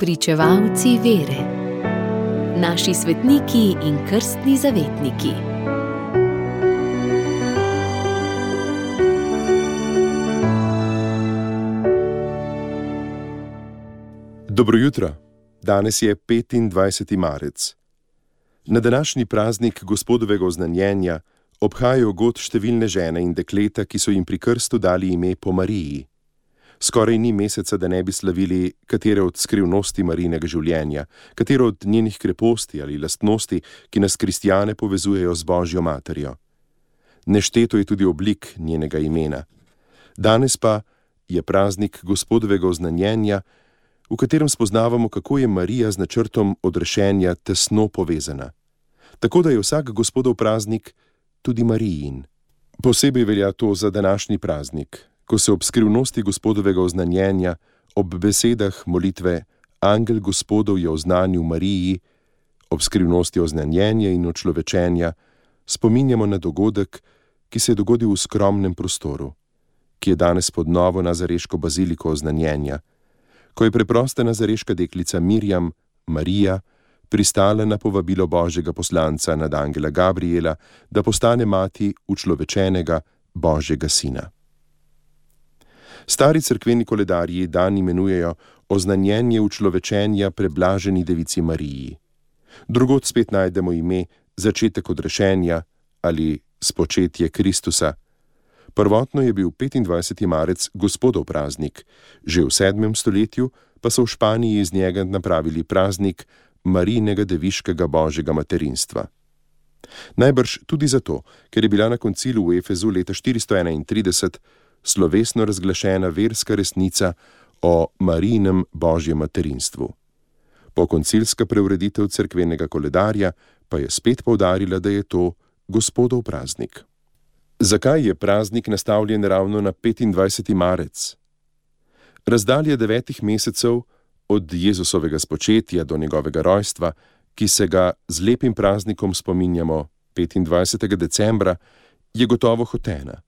Pričevalci vere, naši svetniki in krstni zavetniki. Dobro jutro, danes je 25. marec. Na današnji praznik gospodovega oznanjenja obhajajo god številne žene in dekleta, ki so jim pri krstu dali ime po Mariji. Skoraj ni meseca, da ne bi slavili katere od skrivnosti Marijinega življenja, katero od njenih kreposti ali lastnosti, ki nas kristijane povezujejo z Božjo materjo. Nešteto je tudi oblik njenega imena. Danes pa je praznik gospodovega oznanjenja, v katerem spoznavamo, kako je Marija z načrtom odrešenja tesno povezana. Tako da je vsak gospodov praznik tudi Marijin. Posebej velja to za današnji praznik, ko se ob skrivnosti gospodovega oznanjenja, ob besedah molitve Angel gospodov je oznanil Mariji, ob skrivnosti oznanjenja in očlovečenja, spominjamo na dogodek, ki se je dogodil v skromnem prostoru, ki je danes pod novo nazareško baziliko oznanjenja, ko je preprosta nazareška deklica Mirjam, Marija, pristala na povabilo božjega poslanca nad Angela Gabriela, da postane mati učlovečenega božjega sina. Stari crkveni koledarji dan imenujejo oznanjenje učlovečenja preblaženi devici Mariji. Drugod spet najdemo ime začetek odrešenja ali spočetje Kristusa. Prvotno je bil 25. marec gospodov praznik, že v 7. stoletju pa so v Španiji iz njega napravili praznik Marijinega deviškega božjega materinstva. Najbrž tudi zato, ker je bila na koncilu v Efezu leta 431 slovesno razglašena verska resnica o Marijinem božjem materinstvu. Pokoncilska preureditev cerkvenega koledarja pa je spet povdarila, da je to gospodov praznik. Zakaj je praznik nastavljen ravno na 25. marec? Razdalja devetih mesecev od Jezusovega spočetja do njegovega rojstva, ki se ga z lepim praznikom spominjamo 25. decembra, je gotovo hotena.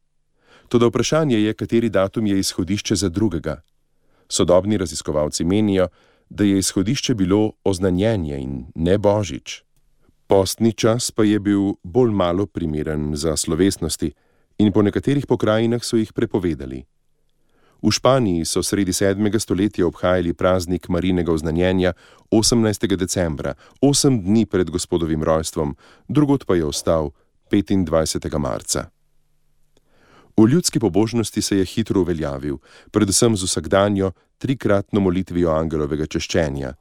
Toda vprašanje je, kateri datum je izhodišče za drugega. Sodobni raziskovalci menijo, da je izhodišče bilo oznanjenje in ne božič. Postni čas pa je bil bolj malo primeren za slovesnosti in po nekaterih pokrajinah so jih prepovedali. V Španiji so sredi 7. stoletja obhajali praznik Marinega oznanjenja 18. decembra, 8 dni pred gospodovim rojstvom, drugot pa je ostal 25. marca. V ljudski pobožnosti se je hitro uveljavil, predvsem z vsakdanjo trikratno molitvijo angelovega češčenja.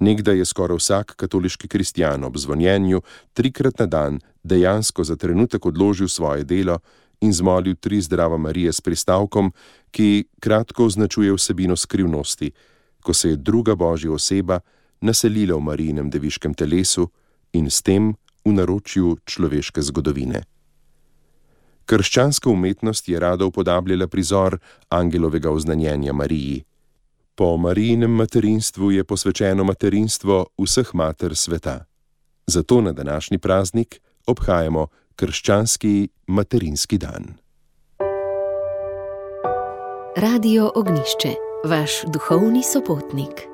Nekdaj je skoraj vsak katoliški kristjan ob zvonjenju trikrat na dan dejansko za trenutek odložil svoje delo in zmolil tri zdrava Marije s pristavkom, ki kratko označuje vsebino skrivnosti, ko se je druga božja oseba naselila v Marijinem deviškem telesu in s tem v naročju človeške zgodovine. Krščanska umetnost je rada upodabljala prizor angelovega oznanjenja Mariji. Po Marijinem materinstvu je posvečeno materinstvo vseh mater sveta. Zato na današnji praznik obhajamo krščanski materinski dan. Radio Ognišče, vaš duhovni sopotnik.